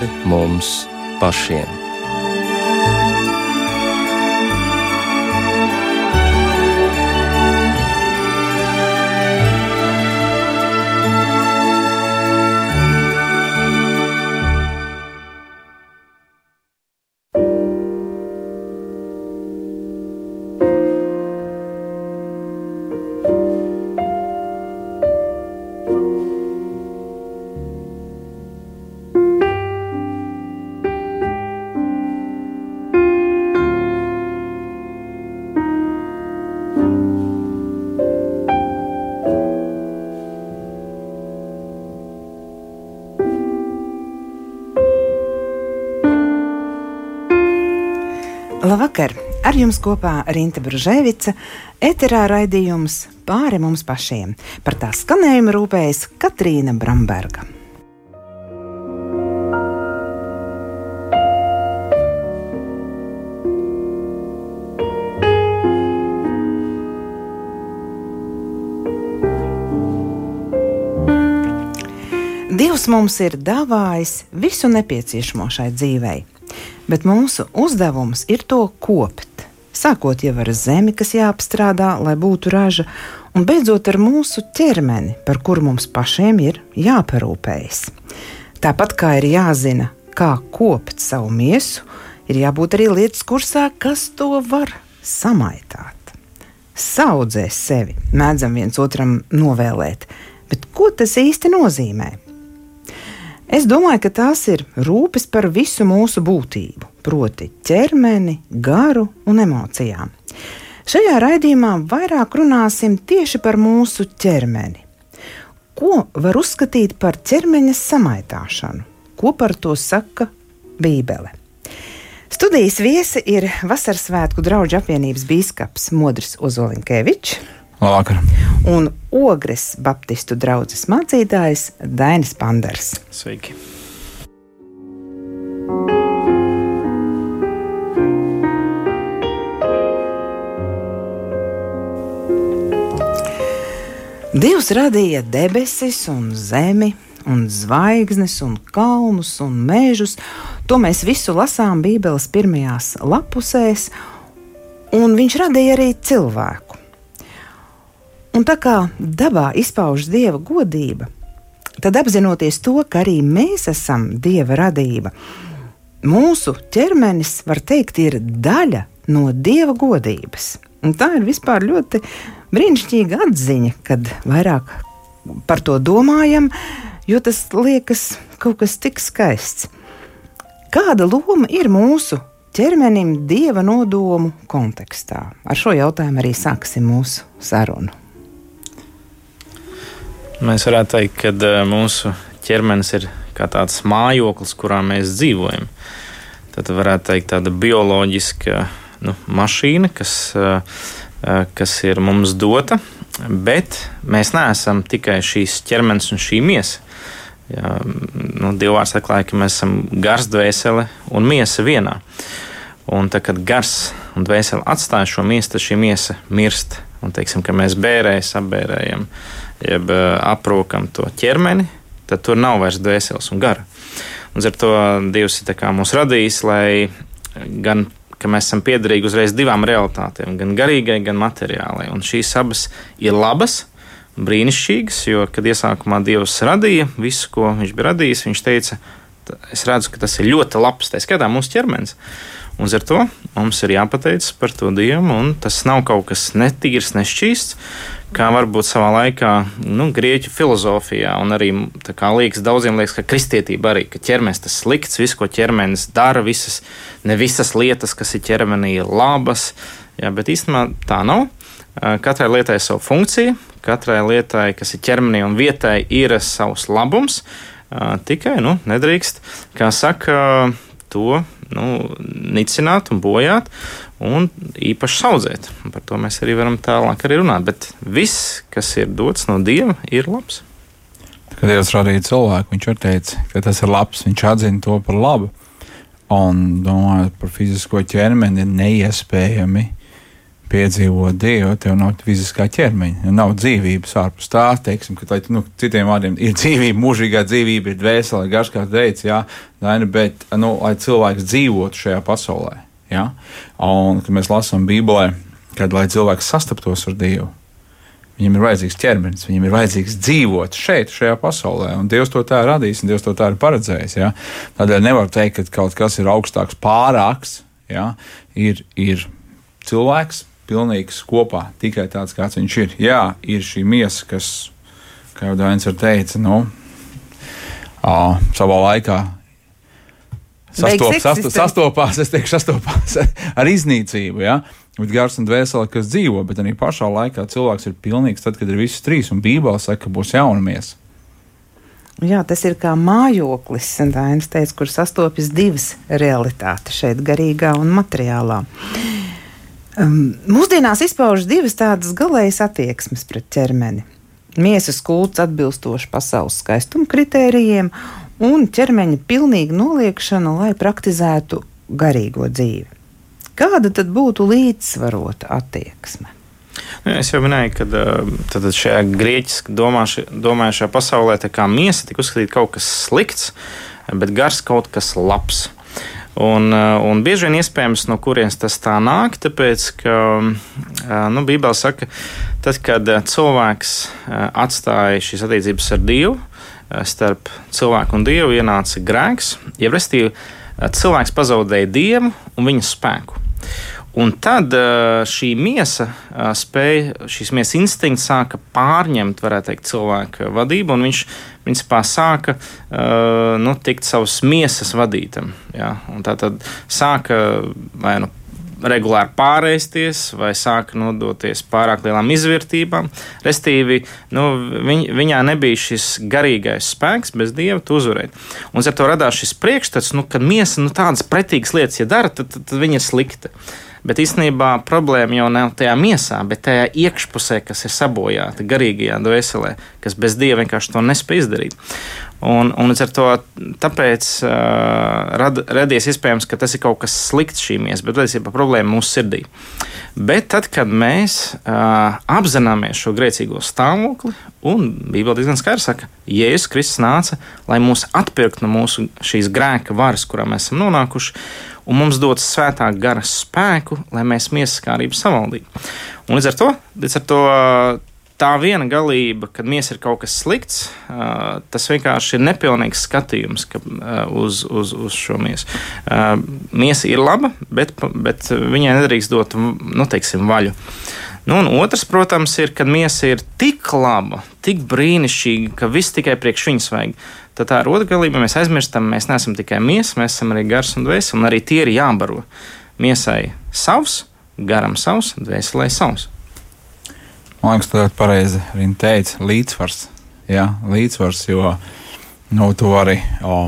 pāri mums pašiem. Jums kopā Rīta Brunēvica, eterā raidījums pāri mums pašiem. Par tā skanējumu rūpējas Katrīna Bramberga. Dievs mums ir dāvājis visu nepieciešamo šai dzīvei bet mūsu uzdevums ir to kopt. Sākot jau ar zemi, kas jāapstrādā, lai būtu raža, un beidzot ar mūsu ķermeni, par kuru mums pašiem ir jāparūpējas. Tāpat kā ir jāzina, kā kopt savu miesu, ir jābūt arī lietas kursā, kas to var samaitāt. Saudzē sevi, mēdzam viens otram novēlēt, bet ko tas īsti nozīmē? Es domāju, ka tās ir rūpes par visu mūsu būtību, proti, ķermeni, garu un emocijām. Šajā raidījumā vairāk runāsim tieši par mūsu ķermeni. Ko var uzskatīt par ķermeņa samaitāšanu? Ko par to saka Bībele? Studijas viesi ir Vasaras svētku draugu apvienības bīskaps Modris Ozolinkēvičs. Labvakar. Un Ogres Baptistu draugs mācītājs Dainis Panders. Sveiki! Dievs radīja debesis un zemi, un zvaigznes, un kalnus un mežus. To mēs visu lasām Bībeles pirmajās lapusēs, un viņš radīja arī cilvēku. Un tā kā dabā izpaužas dieva godība, tad apzinoties to, ka arī mēs esam dieva radība, mūsu ķermenis, var teikt, ir daļa no dieva godības. Un tā ir vispār ļoti brīnišķīga atziņa, kad vairāk par to domājam, jo tas liekas kaut kas tik skaists. Kāda loma ir mūsu ķermenim dieva nodomu kontekstā? Ar šo jautājumu arī sāksim mūsu sarunu. Mēs varētu teikt, ka eh, mūsu ķermenis ir kā tāds mājoklis, kurā mēs dzīvojam. Tad varētu teikt, tāda bioloģiska nu, mašīna, kas, eh, kas ir mums dota, bet mēs neesam tikai šīs ķermenis un šī miesa. Jā, nu, Dievvvārds atklāja, ka mēs esam gars, dvēsele un miesa vienā. Un tad, kad gars un dvēsele atstāja šo miesu, tad šī miesa mirst. Un teiksim, ka mēs bērēs, apbērējam jeb aprokam to ķermeni, tad tur nav vairs dvēseles un gara. Un ar to Dievs ir mūs radījis, lai gan mēs esam piederīgi uzreiz divām realitātēm, gan garīgai, gan materiālai. Un šīs abas ir labas, brīnišķīgas, jo, kad iesākumā Dievs radīja visu, ko viņš bija radījis, viņš teica, es redzu, ka tas ir ļoti labs, tā skaitā mūsu ķermenis. Un ar to mums ir jāpateicas par to Dievu, un tas nav kaut kas netīrs, nešķīsts, kā varbūt savā laikā nu, grieķu filozofijā, un arī liekas, daudziem liekas, ka kristietība arī, ka ķermenis tas slikts, viss, ko ķermenis dara, visas, ne visas lietas, kas ir ķermenī, ir labas, jā, bet īstenībā tā nav. Katrai lietai ir sava funkcija, katrai lietai, kas ir ķermenī un vietai, ir savs labums. Tikai nu, nedrīkst, kā saka, to nu, nicināt un bojāt, un īpaši audzēt. Par to mēs arī varam tālāk arī runāt. Bet viss, kas ir dots no Dieva, ir labs. Kad Dievs radīja cilvēku, viņš teica, ka tas ir labs, viņš atzina to par labu. Un domājot par fizisko ķermeni, ir neiespējami piedzīvot Dievu, tev nav fiziskā ķermeņa, nav dzīvības ārpus tā, teiksim, ka, lai, nu, citiem vārdiem, ir dzīvība, mūžīgā dzīvība, ir dvēsele, garš kā teica, jā, daini, bet, nu, lai cilvēks dzīvotu šajā pasaulē, jā, un, kad mēs lasām Bībelē, kad, lai cilvēks sastaptos ar Dievu, Viņam ir vajadzīgs ķermenis, viņam ir vajadzīgs dzīvot šeit, šajā pasaulē. Un Dievs to tā ir radījis, un Dievs to tā ir paredzējis. Ja? Tādēļ nevar teikt, ka kaut kas ir augstāks, pārāks. Ja? Ir, ir cilvēks, pilnīgs kopā, tikai tāds, kāds viņš ir. Jā, ir šī miesa, kas, kā jau Dainis ir teicis, nu, ā, savā laikā sastop, sastop, sastopās, es teikšu, sastopās ar iznīcību. Ja? Bet gars un dvēsele, kas dzīvo, bet arī pašā laikā cilvēks ir pilnīgs tad, kad ir visas trīs, un Bībele saka, ka būs jauna miesa. Jā, tas ir kā mājoklis, Dainis teica, kur sastopas divas realitātes šeit, garīgā un materiālā. Um, mūsdienās izpaužas divas tādas galējas attieksmes pret ķermeni. Miesas kults atbilstoši pasaules skaistuma kritērijiem un ķermeņa pilnīga noliekšana, lai praktizētu garīgo dzīvi. Kāda tad būtu līdzsvarota attieksme? Nu, es jau minēju, ka tad šajā grieķiski domājušajā pasaulē tā miesa tika uzskatīta kaut kas slikts, bet gars kaut kas labs. Un, un bieži vien iespējams, no kurienes tas tā nāk, tāpēc, ka nu, Bībele saka, tad, kad cilvēks atstāja šīs attiecības ar Dievu, starp cilvēku un Dievu ienāca grēks, jeb restīvi cilvēks pazaudēja Dievu un viņa spēku. Un tad šī miesa spēja, šīs miesas instinkts sāka pārņemt, varētu teikt, cilvēka vadību, un viņš principā sāka nu, tikt savas miesas vadītam. Ja? Tā tad sāka vai nu regulāri pārēsties vai sāka nodoties pārāk lielām izvērtībām. Restīvi, nu, viņ, viņā nebija šis garīgais spēks, bez dieva uzvarēt. Un ar to radās šis priekšstats, nu, ka miesa nu, tādas pretīgas lietas, ja dara, tad, tad, tad viņa ir slikta. Bet īstenībā problēma jau nav tajā miesā, bet tajā iekšpusē, kas ir sabojāta garīgajā dvēselē, kas bez dieva vienkārši to nespēj izdarīt. Un, un ar to tāpēc uh, rad, radies iespējams, ka tas ir kaut kas slikts šī miesa, bet patiesībā problēma mūsu sirdī. Bet tad, kad mēs uh, apzināmies šo grēcīgo stāvokli, un Bībele diezgan skaidri saka, Jēzus Kristus nāca, lai mūs atpirktu no mūsu šīs grēka varas, kurā mēs esam nonākuši, un mums dots svētā gara spēku, lai mēs miesas kārību savaldītu. Un līdz ar to, līdz ar to tā viena galība, kad miesa ir kaut kas slikts, tas vienkārši ir nepilnīgs skatījums uz, uz, uz šo miesu. Miesa ir laba, bet, bet viņai nedrīkst dot nu, teiksim, vaļu. Nu, un otrs, protams, ir, kad miesa ir tik laba, tik brīnišķīga, ka viss tikai priekš viņas vajag tad tā ir otra galība. Mēs aizmirstam, mēs neesam tikai miesa, mēs esam arī gars un dvēseli, un arī tie ir jābaro. Miesai savs, garam savs, dvēselē savs. Man liekas, tas ir pareizi. Viņa teica, līdzsvars. Jā, līdzsvars, jo nu, to arī o,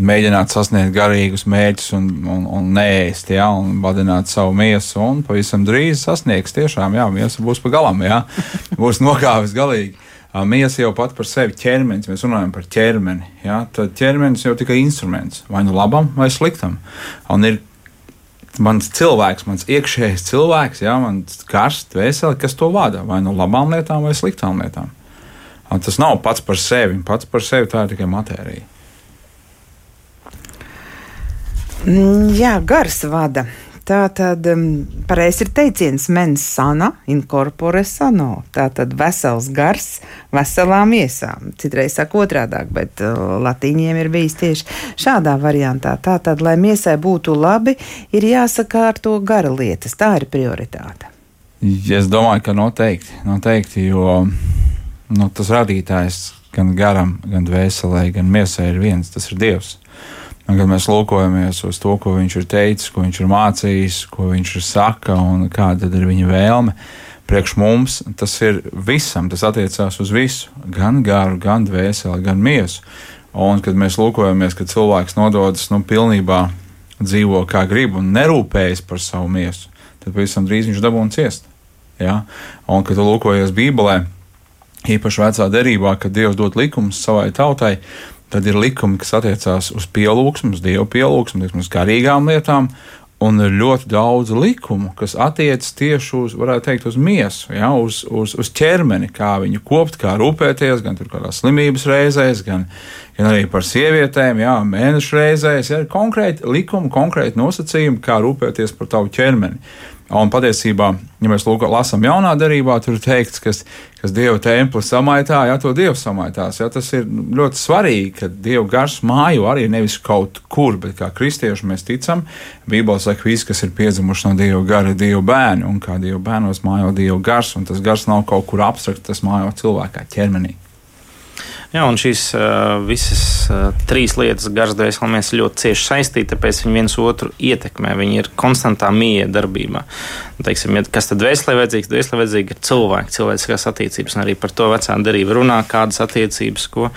mēģināt sasniegt garīgus mērķus un, un, un neēst, ja, un badināt savu miesu. Un pavisam drīz sasniegs tiešām, jā, miesa būs pa galam, jā, būs nokāvis galīgi. Miesa jau pat par sevi ķermenis, mēs runājam par ķermeni. Ja? Tad ķermenis jau tikai instruments vai nu labam vai sliktam. Un ir mans cilvēks, mans iekšējais cilvēks, ja? mans karsts, veseli, kas to vada vai nu labām lietām vai sliktām lietām. Un tas nav pats par sevi, pats par sevi tā ir tikai matērija. Mm, jā, gars vada. Tā tad um, pareizi ir teiciens mens sana, incorpore sano. Tā tad vesels gars veselām iesām. Citreiz saka otrādāk, bet uh, latīņiem ir bijis tieši šādā variantā. Tā tad, lai miesai būtu labi, ir jāsakārto gara lietas. Tā ir prioritāte. Es domāju, ka noteikti, noteikti jo nu, tas radītājs gan garam, gan dvēselē, gan miesai ir viens, tas ir Dievs. Un, kad mēs lūkojamies uz to, ko viņš ir teicis, ko viņš ir mācījis, ko viņš ir saka un kāda ir viņa vēlme, priekš mums tas ir visam, tas attiecās uz visu, gan garu, gan dvēseli, gan miesu. Un, kad mēs lūkojamies, ka cilvēks nododas nu, pilnībā dzīvo kā grib un nerūpējas par savu miesu, tad pavisam drīz viņš dabūna ciest. Ja? Un, kad tu lūkojies Bībelē, īpaši vecā derībā, kad Dievs dod likumus savai tautai, Tad ir likumi, kas attiecās uz pielūgsmu, uz dievu pielūgsmu, uz garīgām lietām, Un ir ļoti daudz likumu, kas attiecas tieši uz, varētu teikt, uz miesu, ja, uz, uz, uz ķermeni, kā viņu kopt, kā rūpēties, gan tur kādās slimības reizēs, gan, gan arī par sievietēm, jā, mēnešu reizēs. Ja, ir konkrēti likumi, konkrēti nosacījumi, kā rūpēties par tavu ķermeni. Un patiesībā, ja mēs lūk, lasām jaunā darbā, tur ir teikts, kas, kas Dieva templi samaitā, ja to Dievs samaitās. Ja, tas ir ļoti svarīgi, ka Dieva gars mājo arī nevis kaut kur, bet kā kristieši mēs ticam. Bībelē saka, visi, kas ir piedzimuši no Dieva gara, ir Dieva bērni, un kā Dieva bērnos mājo Dieva gars, un tas gars nav kaut kur abstrakts, tas mājo cilvēkā ķermenī. Jā, un šīs visas trīs lietas garasdvēselēs ļoti cieši saistītas, tāpēc viņi viens otru ietekmē. Viņi ir konstantā mīja darbībā. Teiksim, ja, kas tad vēslē vajadzīgs? Vēslē vajadzīga ir cilvēki, cilvēciskās attiecības, un arī par to vecā darība runā, kādas attiecības, ko.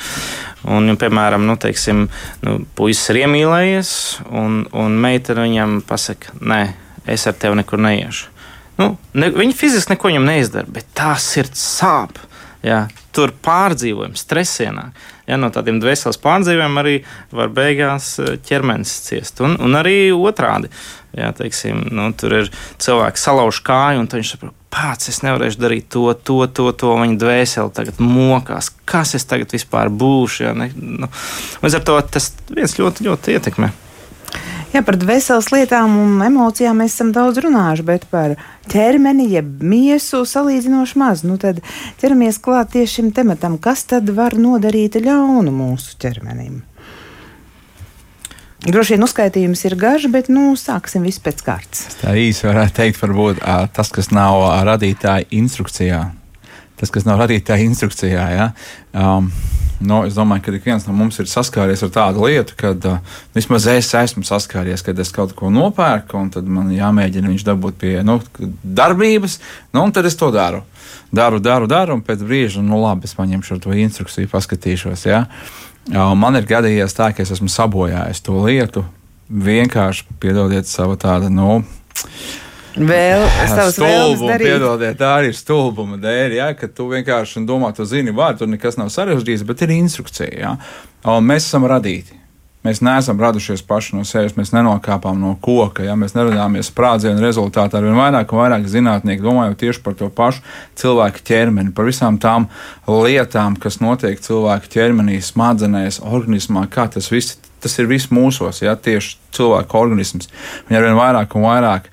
Un, ja, piemēram, nu, teiksim, nu, puisis ir iemīlējies, un, un meitene viņam pasaka, nē, es ar tevi nekur neiešu. Nu, ne, viņa fiziski neko viņam neizdara, bet tā sirds sāp. Jā, tur pārdzīvojam, stresienā. Ja, no tādiem dvēseles pārdzīvojumiem arī var beigās eh, ķermenis ciest. Un, un arī otrādi. Ja, teiksim, nu, tur ir cilvēks salauž kāju, un viņš saprot, pats es nevarēšu darīt to, to, to, to. Viņa dvēsele tagad mokās. Kas es tagad vispār būšu? Ja, ne, nu, līdz ar to tas viens ļoti, ļoti ietekmē. Jā, par dvēseles lietām un emocijām mēs esam daudz runājuši, bet par ķermeni, jeb miesu salīdzinoši maz. Nu, tad ķeramies klāt tieši šim tematam, kas tad var nodarīt ļaunu mūsu ķermenim. Droši vien uzskaitījums ir garš, bet nu, sāksim visu pēc kārtas. Tā īsi varētu teikt, varbūt tas, kas nav radītāja instrukcijā. Tas, kas nav radītāja instrukcijā, ja? um, nu, es domāju, ka ik viens no mums ir saskāries ar tādu lietu, ka uh, vismaz es esmu saskāries, kad es kaut ko nopērku, un tad man jāmēģina viņš dabūt pie nu, darbības, nu, un tad es to daru. Daru, daru, daru, un pēc brīža, nu, labi, es paņemšu to instrukciju, paskatīšos. Ja? Man ir gadījies tā, ka es esmu sabojājis to lietu, vienkārši piedodiet savu tādu, nu, Vēl savas darīt. Piedodiet, tā arī ir stulbuma dēļ, ja, ka tu vienkārši domā, tu zini vārdu, tur nekas nav sarežģīts, bet ir instrukcija. Ja. Un mēs esam radīti. Mēs neesam radušies paši no sevis, mēs nenokāpām no koka, ja mēs neradāmies sprādzienu rezultātā. Ar vien vairāk un vairāk zinātnieki domājot tieši par to pašu cilvēku ķermeni, par visām tām lietām, kas notiek cilvēku ķermenī, smadzenēs, organismā, kā tas viss, tas ir viss mūsos, ja tieši cilvēku organisms. Viņi ar vien vairāk un vairāk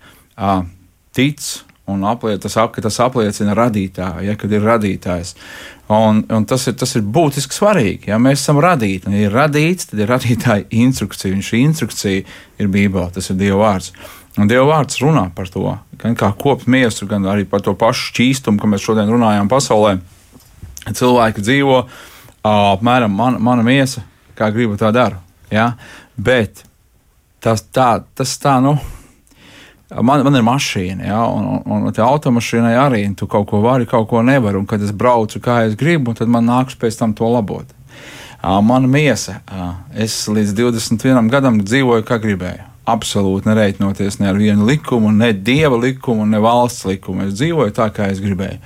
tic un apliec, tas, ap, tas apliecina radītāju, ja, kad ir radītājs. Un, un tas, ir, tas ir būtiski svarīgi. Ja mēs esam radīti, un ja ir radīts, tad ir radītāja instrukcija. Un šī instrukcija ir Bībele, tas ir Dieva vārds. Un Dieva vārds runā par to, gan kā kopt miesu, gan arī par to pašu šķīstumu, ko mēs šodien runājām pasaulē. Cilvēki dzīvo apmēram mana, mana miesa, kā gribu tā daru. Ja? Bet tas tā, tas tā, nu Man, man ir mašīna, ja, un, un, un tā automašīnai arī tu kaut ko vari, kaut ko nevari. Un, kad es braucu, kā es gribu, tad man nāks pēc tam to labot. Mana miesa, es līdz 21 gadam dzīvoju, kā gribēju. Absolūti nereikinoties ne ar vienu likumu, ne dieva likumu, ne valsts likumu. Es dzīvoju tā, kā es gribēju.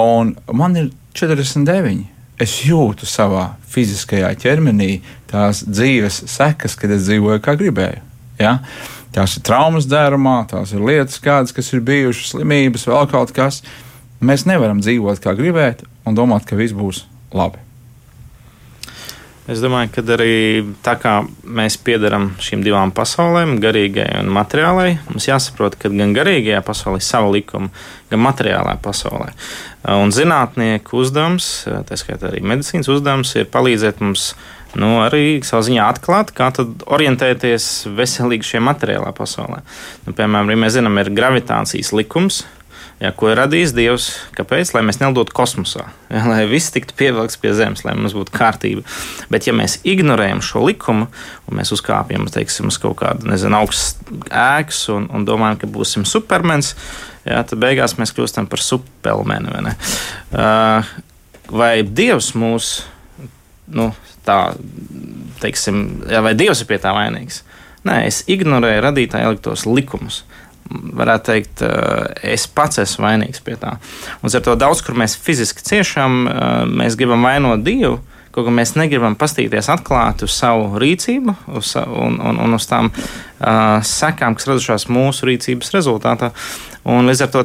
Un man ir 49. Es jūtu savā fiziskajā ķermenī tās dzīves sekas, kad es dzīvoju, kā gribēju. Ja? Tās ir traumas dērumā, tās ir lietas, kādas, kas ir bijušas, slimības, vēl kaut kas. Mēs nevaram dzīvot kā gribēt un domāt, ka viss būs labi. Es domāju, ka arī tā kā mēs piedaram šīm divām pasaulēm, garīgajai un materiālajai, mums jāsaprot, ka gan garīgajā pasaulē ir sava likuma, gan materiālajā pasaulē. Un zinātnieku uzdevums, tā skaitā arī medicīnas uzdevums, ir palīdzēt mums nu, arī savā ziņā atklāt, kā orientēties veselīgi šajā materiālā pasaulē. Nu, piemēram, ja mēs zinām, ir gravitācijas likums. Jā, ko ir radījis Dievs? Kāpēc? Lai mēs nelidotu kosmosā, jā, lai viss tiktu pievilkts pie Zemes, lai mums būtu kārtība. Bet, ja mēs ignorējam šo likumu, un mēs uzkāpjam teiksim, uz kaut kādu nezinu, augstu ēkas un, un domājam, ka būsim supermens, jā, tad beigās mēs kļūstam par supermeni. Vai, uh, vai Dievs mūs nu, tā, teiksim, vai Dievs ir pie tā vainīgs. Nē, es ignorēju radītāja ieliktos likumus. Varētu teikt, eh, es pats esmu vainīgs pie tā. Un ar to daudz, kur mēs fiziski ciešam, eh, mēs gribam vainot Dievu, kaut kā mēs negribam pastīties atklāti uz savu rīcību uz, un, un, un uz tām uh, sekām, kas radušās mūsu rīcības rezultātā. Un līdz ar to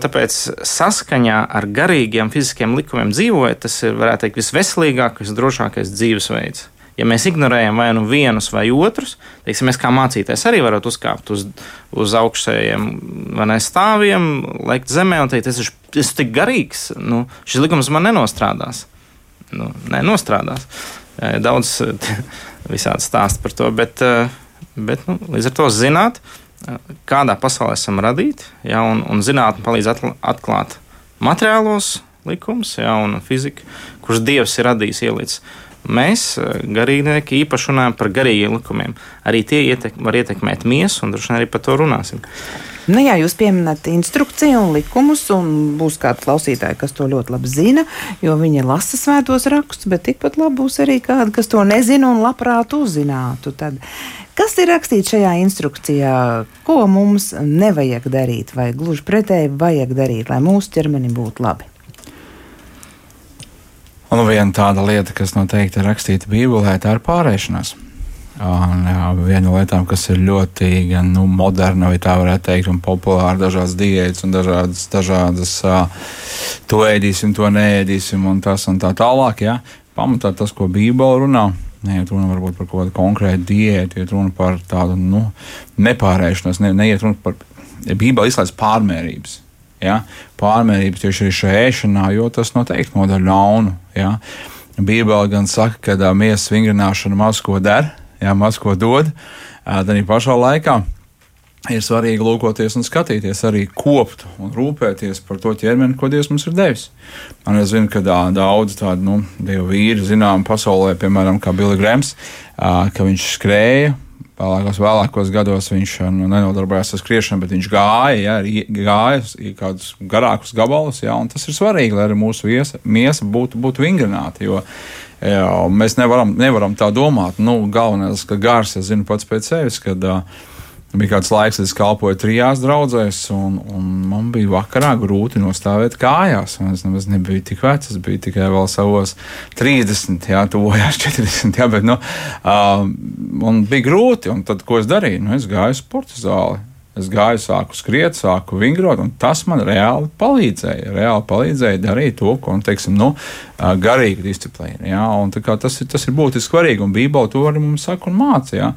saskaņā ar garīgiem fiziskiem likumiem dzīvojot, tas ir, varētu teikt, visveselīgākais, drošākais dzīvesveids. Ja mēs ignorējam vai nu vienus vai otrus, teiksim, mēs kā mācītājs arī varam uzkāpt uz, uz augšējiem stāviem, lekt zemē un teikt, es esmu tik garīgs, nu, šis likums man nenostrādās. Nu, nenostrādās. Daudz visādi stāst par to, bet, bet nu, līdz ar to zināt, kādā pasaulē esam radīti, ja, un, un zinātnē palīdz atklāt materiālos likumus, ja, un fiziku, kurus Dievs ir radījis ielicis. Mēs, garīgnieki, īpaši runājam par garīgiem likumiem. Arī tie ietek, var ietekmēt miesu, un droši vien arī par to runāsim. Nu, jā, jūs pieminat instrukciju un likumus, un būs kādi klausītāji, kas to ļoti labi zina, jo viņi lasa svētos rakstus, bet tikpat labi būs arī kādi, kas to nezina un labprāt uzzinātu. Tad Kas ir rakstīts šajā instrukcijā, ko mums nevajag darīt, vai gluži pretēji vajag darīt, lai mūsu ķermenim būtu labi? Un viena tāda lieta, kas noteikti ir rakstīta Bībelē, tā ir pārēšanās. Un, jā, viena no lietām, kas ir ļoti gan, nu, moderna, vai tā varētu teikt, un populāra, dažādas diētas un dažādas, dažādas uh, to ēdīsim, to neēdīsim, un tas un tā tālāk. Jā. Pamatā tas, ko Bībele runā, Neiet runa varbūt par kaut kādu konkrētu diētu, iet runa par tādu nu, nepārēšanos, ne, neiet runa par Bībeli izslēdz pārmērības. Ja? Pārmērības tieši arī šajā ēšanā, jo tas noteikti nodara ļaunu. Ja? Bībeli gan saka, ka miesas vingrināšana maz ko der, ja, maz ko dod, tad pašā laikā ir svarīgi lūkoties un skatīties, arī kopt un rūpēties par to ķermeni, ko Dievs mums ir devis. Man es zinu, ka daudz tādu nu, dievu vīru zinām pasaulē, piemēram, kā Billy Grams, ka viņš skrēja. Vēlākos, vēlākos gados viņš nu, nenodarbojās ar skriešanu, bet viņš gāja, ja, gāja kādus garākus gabalus, ja, tas ir svarīgi, lai arī mūsu viesa, miesa būtu, būtu vingrināta. Jo jā, mēs nevaram, nevaram tā domāt. Nu, galvenais, ka gars, es zinu pats pēc sevis, kad uh, Bija kāds laiks, kad es kalpoju trijās draudzēs, un, un man bija vakarā grūti nostāvēt kājās. Es nemaz nebiju tik vecs, es biju tikai vēl savos 30, jā, tuvojās 40. Jā, bet, nu, uh, man bija grūti, un tad, ko es darīju? Nu, es gāju sporta zāli. Es gāju, sāku skriet, sāku vingrot, un tas man reāli palīdzēja. Reāli palīdzēja darīt to, ko, un, teiksim, nu, garīga disciplīna. Jā, un, tas, ir, tas ir būtiski svarīgi, un Bībele to arī mums saka un māca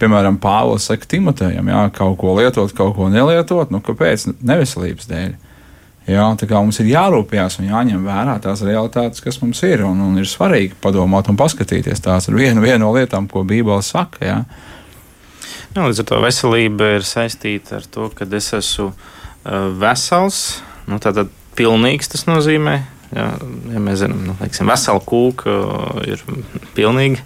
piemēram, Pāvils saka Timotejam, jā, kaut ko lietot, kaut ko nelietot, nu kāpēc? Neveselības dēļ. Jā, tā kā mums ir jārūpējas un jāņem vērā tās realitātes, kas mums ir, un, un ir svarīgi padomāt un paskatīties. Tās ir viena, viena no lietām, ko Bībele saka. Jā. Nu, līdz ar to veselība ir saistīta ar to, ka es esmu vesels. Nu, tātad pilnīgs tas nozīmē, Ja, ja mēs zinām, nu, teiksim, vesela kūka ir pilnīgi.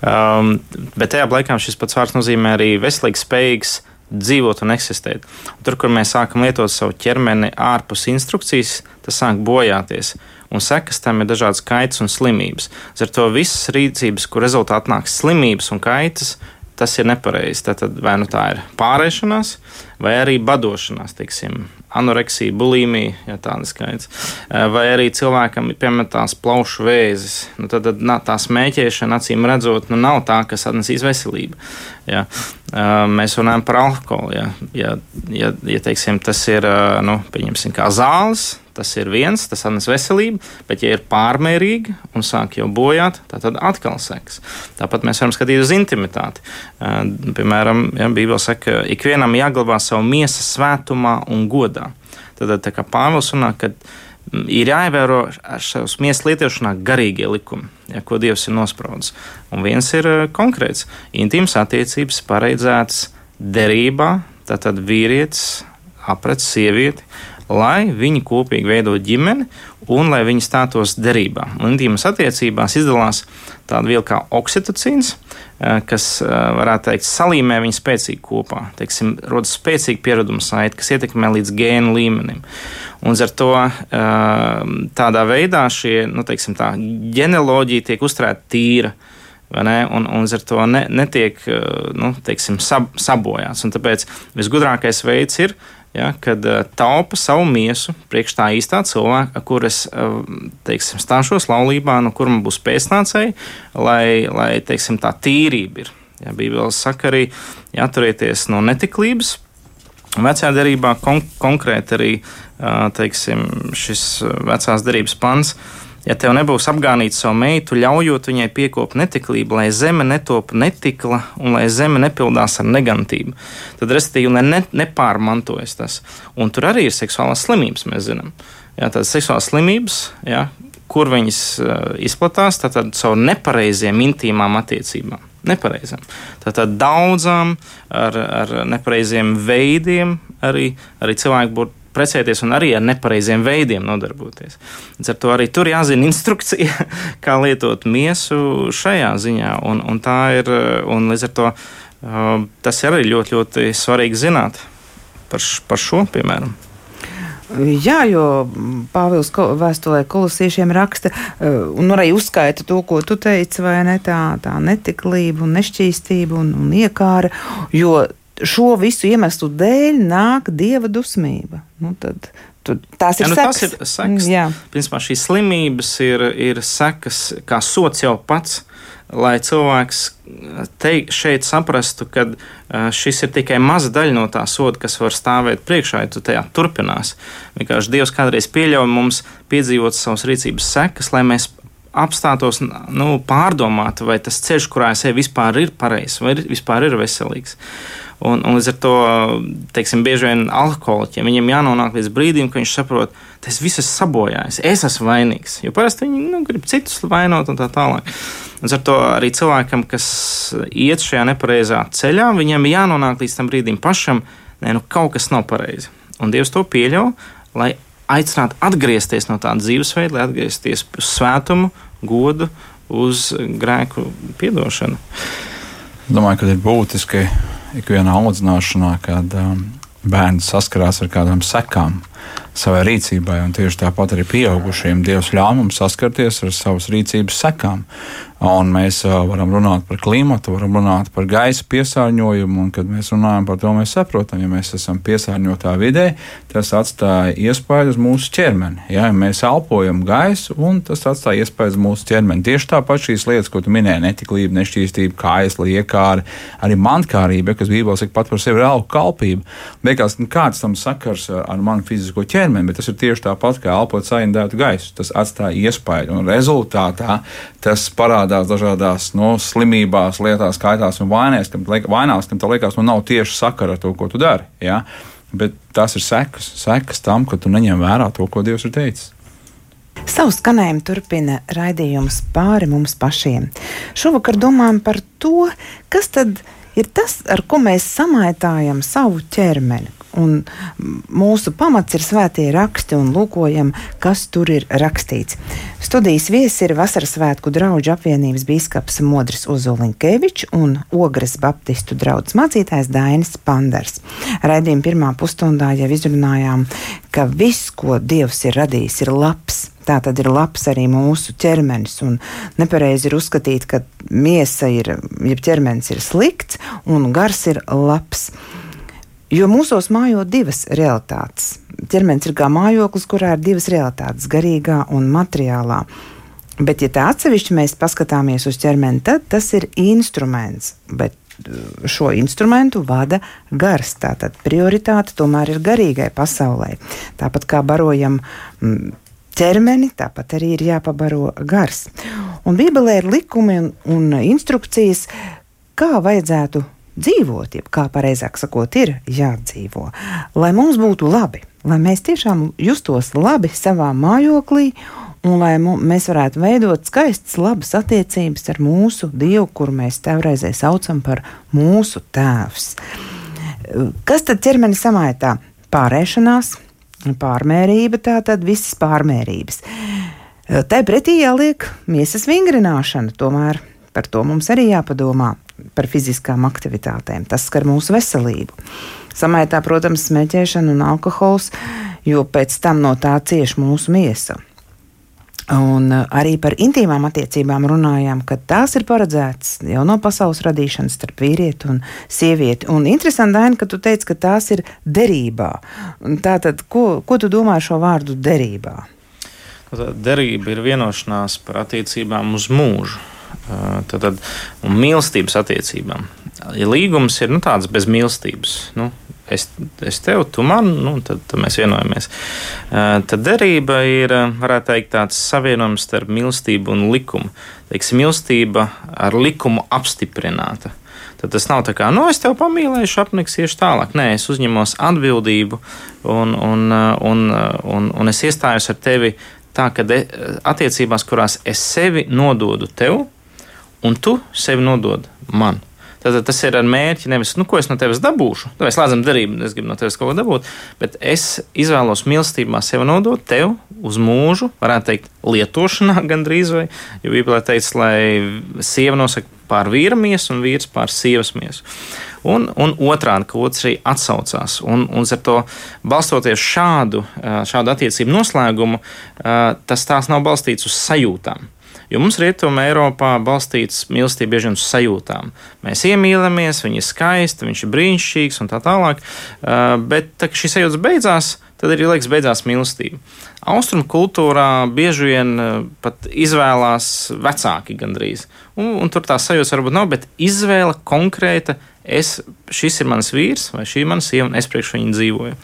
Um, bet tajā laikā šis pats vārds nozīmē arī veselīgs, spējīgs dzīvot un eksistēt. Un tur, kur mēs sākam lietot savu ķermeni ārpus instrukcijas, tas sāk bojāties. Un sekas tam ir dažādas kaitas un slimības. Ar to visas rīcības, kur rezultātā nāks slimības un kaitas, tas ir nepareizi. Tad vai nu tā ir pārēšanās, vai arī badošanās, teiksim, anoreksija, bulimija, ja tāda skaits, eh, vai arī cilvēkam ir piemetās plaušu vēzis. Nu, tad, tad tā smēķēšana, acīm redzot, nu, nav tā, kas atnesīs veselību. Ja. Eh, mēs runājam par alkoholu. Ja, ja, ja, ja teiksim, tas ir eh, nu, zāles, Tas ir viens, tas atnes veselību, bet, ja ir pārmērīgi un sāk jau bojāt, tad atkal seks. Tāpat mēs varam skatīties uz intimitāti. Piemēram, ja, Bībelē saka, ka ikvienam jāglabā savu miesas svētumā un godā. Tad, tā kā Pāvils runā, ka ir jāievēro šajos miesas lietošanā garīgie likumi, ja, ko Dievs ir nospraudis. Un viens ir konkrēts - intīmas attiecības paredzētas derībā, tātad vīrietis aprec sievieti lai viņi kopīgi veidotu ģimeni un lai viņi stātos derībā. Un intīmas attiecībās izdalās tāda viela kā oksitocīns, eh, kas, eh, varētu teikt, salīmē viņu spēcīgi kopā. Teiksim, rodas spēcīga piereduma saite, kas ietekmē līdz gēnu līmenim. Un ar to eh, tādā veidā šie, nu, teiksim, tā ģenealoģija tiek uzturēta tīra. Un, un ar to ne, netiek nu, teiksim, sab, sabojāts. Un tāpēc visgudrākais veids ir uh, ja, kad uh, taupa savu miesu priekš tā īstā cilvēka, kur es uh, teiksim, stāšos laulībā, no kur man būs pēcnācēji, lai, lai teiksim, tā tīrība ir. Ja, Bībeles saka arī jāturieties no netiklības. Vecajā derībā kon konkrēti arī uh, teiksim, šis vecās derības pants Ja tev nebūs apgānīt savu meitu, ļaujot viņai piekopt netiklību, lai zeme netop netikla un lai zeme nepildās ar negantību, tad restīvi ne, ne, nepārmantojas tas. Un tur arī ir seksuālās slimības, mēs zinām. Jā, tādas seksuālās slimības, jā, kur viņas uh, izplatās, tad caur nepareiziem intīmām attiecībām. Nepareizām. Tātad daudzām ar, ar nepareiziem veidiem arī, arī cilvēki precēties un arī ar nepareiziem veidiem nodarboties. Līdz ar to arī tur jāzina instrukcija, kā lietot miesu šajā ziņā. Un, un tā ir, un līdz ar to tas ir arī ļoti, ļoti svarīgi zināt par, par šo, piemēram. Jā, jo Pāvils vēstulē kolosiešiem raksta un arī uzskaita to, ko tu teici, vai ne tā, tā netiklība un nešķīstība un, un iekāra, jo šo visu iemeslu dēļ nāk dieva dusmība. Nu, tad, tad tās ir jā, nu, sekas. Tas ir sekas. Jā. Principā šīs slimības ir, ir sekas, kā sots jau pats. Lai cilvēks te, šeit saprastu, ka šis ir tikai maza daļa no tā soda, kas var stāvēt priekšā, ja tu tajā turpinās. Vienkārši Dievs kādreiz pieļauj mums piedzīvot savas rīcības sekas, lai mēs apstātos nu, pārdomāt, vai tas ceļš, kurā es eju, vispār ir pareizs vai vispār ir veselīgs. Un, un līdz ar to, teiksim, bieži vien alkoholiķiem viņam jānonāk līdz brīdim, kad viņš saprot, ka es visu esmu sabojājis, es esmu vainīgs. Jo parasti viņi nu, grib citus vainot un tā tālāk. Līdz ar to arī cilvēkam, kas iet šajā nepareizā ceļā, viņam jānonāk līdz tam brīdim pašam, ka nu, kaut kas nav pareizi. Un Dievs to pieļauj, lai aicinātu atgriezties no tāda dzīvesveida, lai atgriezties uz svētumu, godu, uz grēku piedošanu. Domāju, ka ir būtiski ikvienā audzināšanā, kad um, bērns saskarās ar kādām sekām savai rīcībai, un tieši tāpat arī pieaugušiem Dievs ļauj mums saskarties ar savas rīcības sekām. Un mēs varam runāt par klimatu, varam runāt par gaisa piesārņojumu, un kad mēs runājam par to, mēs saprotam, ja mēs esam piesārņotā vidē, tas atstāja iespēju uz mūsu ķermeni. Ja mēs elpojam gaisu, un tas atstāja iespēju uz mūsu ķermeni. Tieši tāpat šīs lietas, ko tu minēji, netiklība, nešķīstība, kājas, liekāra, arī mantkārība, kas Bībelē saka pat par sevi ir auga kalpība. Liekas, nu, kāds tam sakars ar, ar manu fizisko ķermeni, bet tas ir tieši tāpat kā elpot saindētu gaisu. Tas atstāja iespēju, un rezultātā tas parādās dažādās no, nu, slimībās, lietās, kaitās un vainēs, kam, vainās, kam tā liekas, nu nav tieši sakara ar to, ko tu dari. Ja? Bet tas ir sekas, sekas tam, ka tu neņem vērā to, ko Dievs ir teicis. Savu skanējumu turpina raidījums pāri mums pašiem. Šovakar domājam par to, kas tad ir tas, ar ko mēs samaitājam savu ķermeni, Un mūsu pamats ir svētie raksti, un lūkojam, kas tur ir rakstīts. Studijas viesis ir Vasaras svētku draugu apvienības biskups Modris Uzuliņkevičs un Ogres Baptistu draugs mācītājs Dainis Pandars. Raidījuma pirmā pusstundā jau izrunājām, ka viss, ko Dievs ir radījis, ir labs. Tā tad ir labs arī mūsu ķermenis. Nepareizi ir uzskatīt, ka miesa ir, jeb ķermenis ir slikts un gars ir labs. Jo mūsos mājo divas realitātes. Ķermenis ir kā mājoklis, kurā ir divas realitātes - garīgā un materiālā. Bet, ja tā atsevišķi mēs paskatāmies uz ķermeni, tad tas ir instruments. Bet uh, šo instrumentu vada gars. Tātad prioritāte tomēr ir garīgai pasaulē. Tāpat kā barojam mm, ķermeni, tāpat arī ir jāpabaro gars. Un Bībelē ir likumi un, un instrukcijas, kā vajadzētu dzīvot, jeb kā pareizāk sakot, ir jādzīvo, lai mums būtu labi, lai mēs tiešām justos labi savā mājoklī un lai mēs varētu veidot skaistas, labas attiecības ar mūsu Dievu, kuru mēs tevrēzē saucam par mūsu tēvs. Kas tad ķermeni samaitā? Pārēšanās, pārmērība, tā tad visas pārmērības. Tā pretī jāliek miesas vingrināšana, tomēr par to mums arī jāpadomā par fiziskām aktivitātēm. Tas skar mūsu veselību. Samaitā, protams, smēķēšana un alkohols, jo pēc tam no tā cieš mūsu miesa. Un uh, arī par intīmām attiecībām runājām, ka tās ir paredzētas jau no pasaules radīšanas starp vīrieti un sievieti. Un interesanti, Daina, ka tu teici, ka tās ir derībā. Tātad, ko, ko tu domā ar šo vārdu derībā? Derība ir vienošanās par attiecībām uz mūžu. Tad, tad, un mīlestības attiecībām. Ja līgums ir nu, tāds bez mīlestības, nu, es, es tev, tu man, nu, tad, tad mēs vienojamies. Tad derība ir, varētu teikt, tāds savienojums starp mīlestību un likumu. Teiksim, mīlestība ar likumu apstiprināta. Tad tas nav tā kā, nu, es tevi pamīlēšu, apniksiešu tālāk. Nē, es uzņemos atbildību un, un, un, un, un es iestājos ar tevi tā, ka attiecībās, kurās es sevi nododu tev, un tu sevi nodod man. Tad tas ir ar mērķi nevis, nu, ko es no tevis dabūšu. Mēs slēdzam darību, es gribu no tevis kaut ko dabūt, bet es izvēlos mīlestībā sevi nodot tev uz mūžu, varētu teikt, lietošanā gandrīz vai, jo Bībelē teica, lai sieva nosaka pār vīra miesu un vīrs pār sievas miesu. Un, un otrādi, ka otrs arī atsaucās. Un, un ar to balstoties šādu, šādu attiecību noslēgumu, tas tās nav balstīts uz sajūtām. Jo mums rietumē Eiropā balstīts mīlestība bieži uz sajūtām. Mēs iemīlamies, viņa ir skaista, viņš ir brīnišķīgs un tā tālāk. Uh, bet, tā, šī sajūta beidzās, tad arī liekas, beidzās mīlestība. Austrumu kultūrā bieži vien uh, pat izvēlās vecāki gandrīz. Un, un tur tā sajūta varbūt nav, bet izvēle konkrēta. Es, šis ir mans vīrs, vai šī ir mana sieva, un es priekš viņu dzīvoju.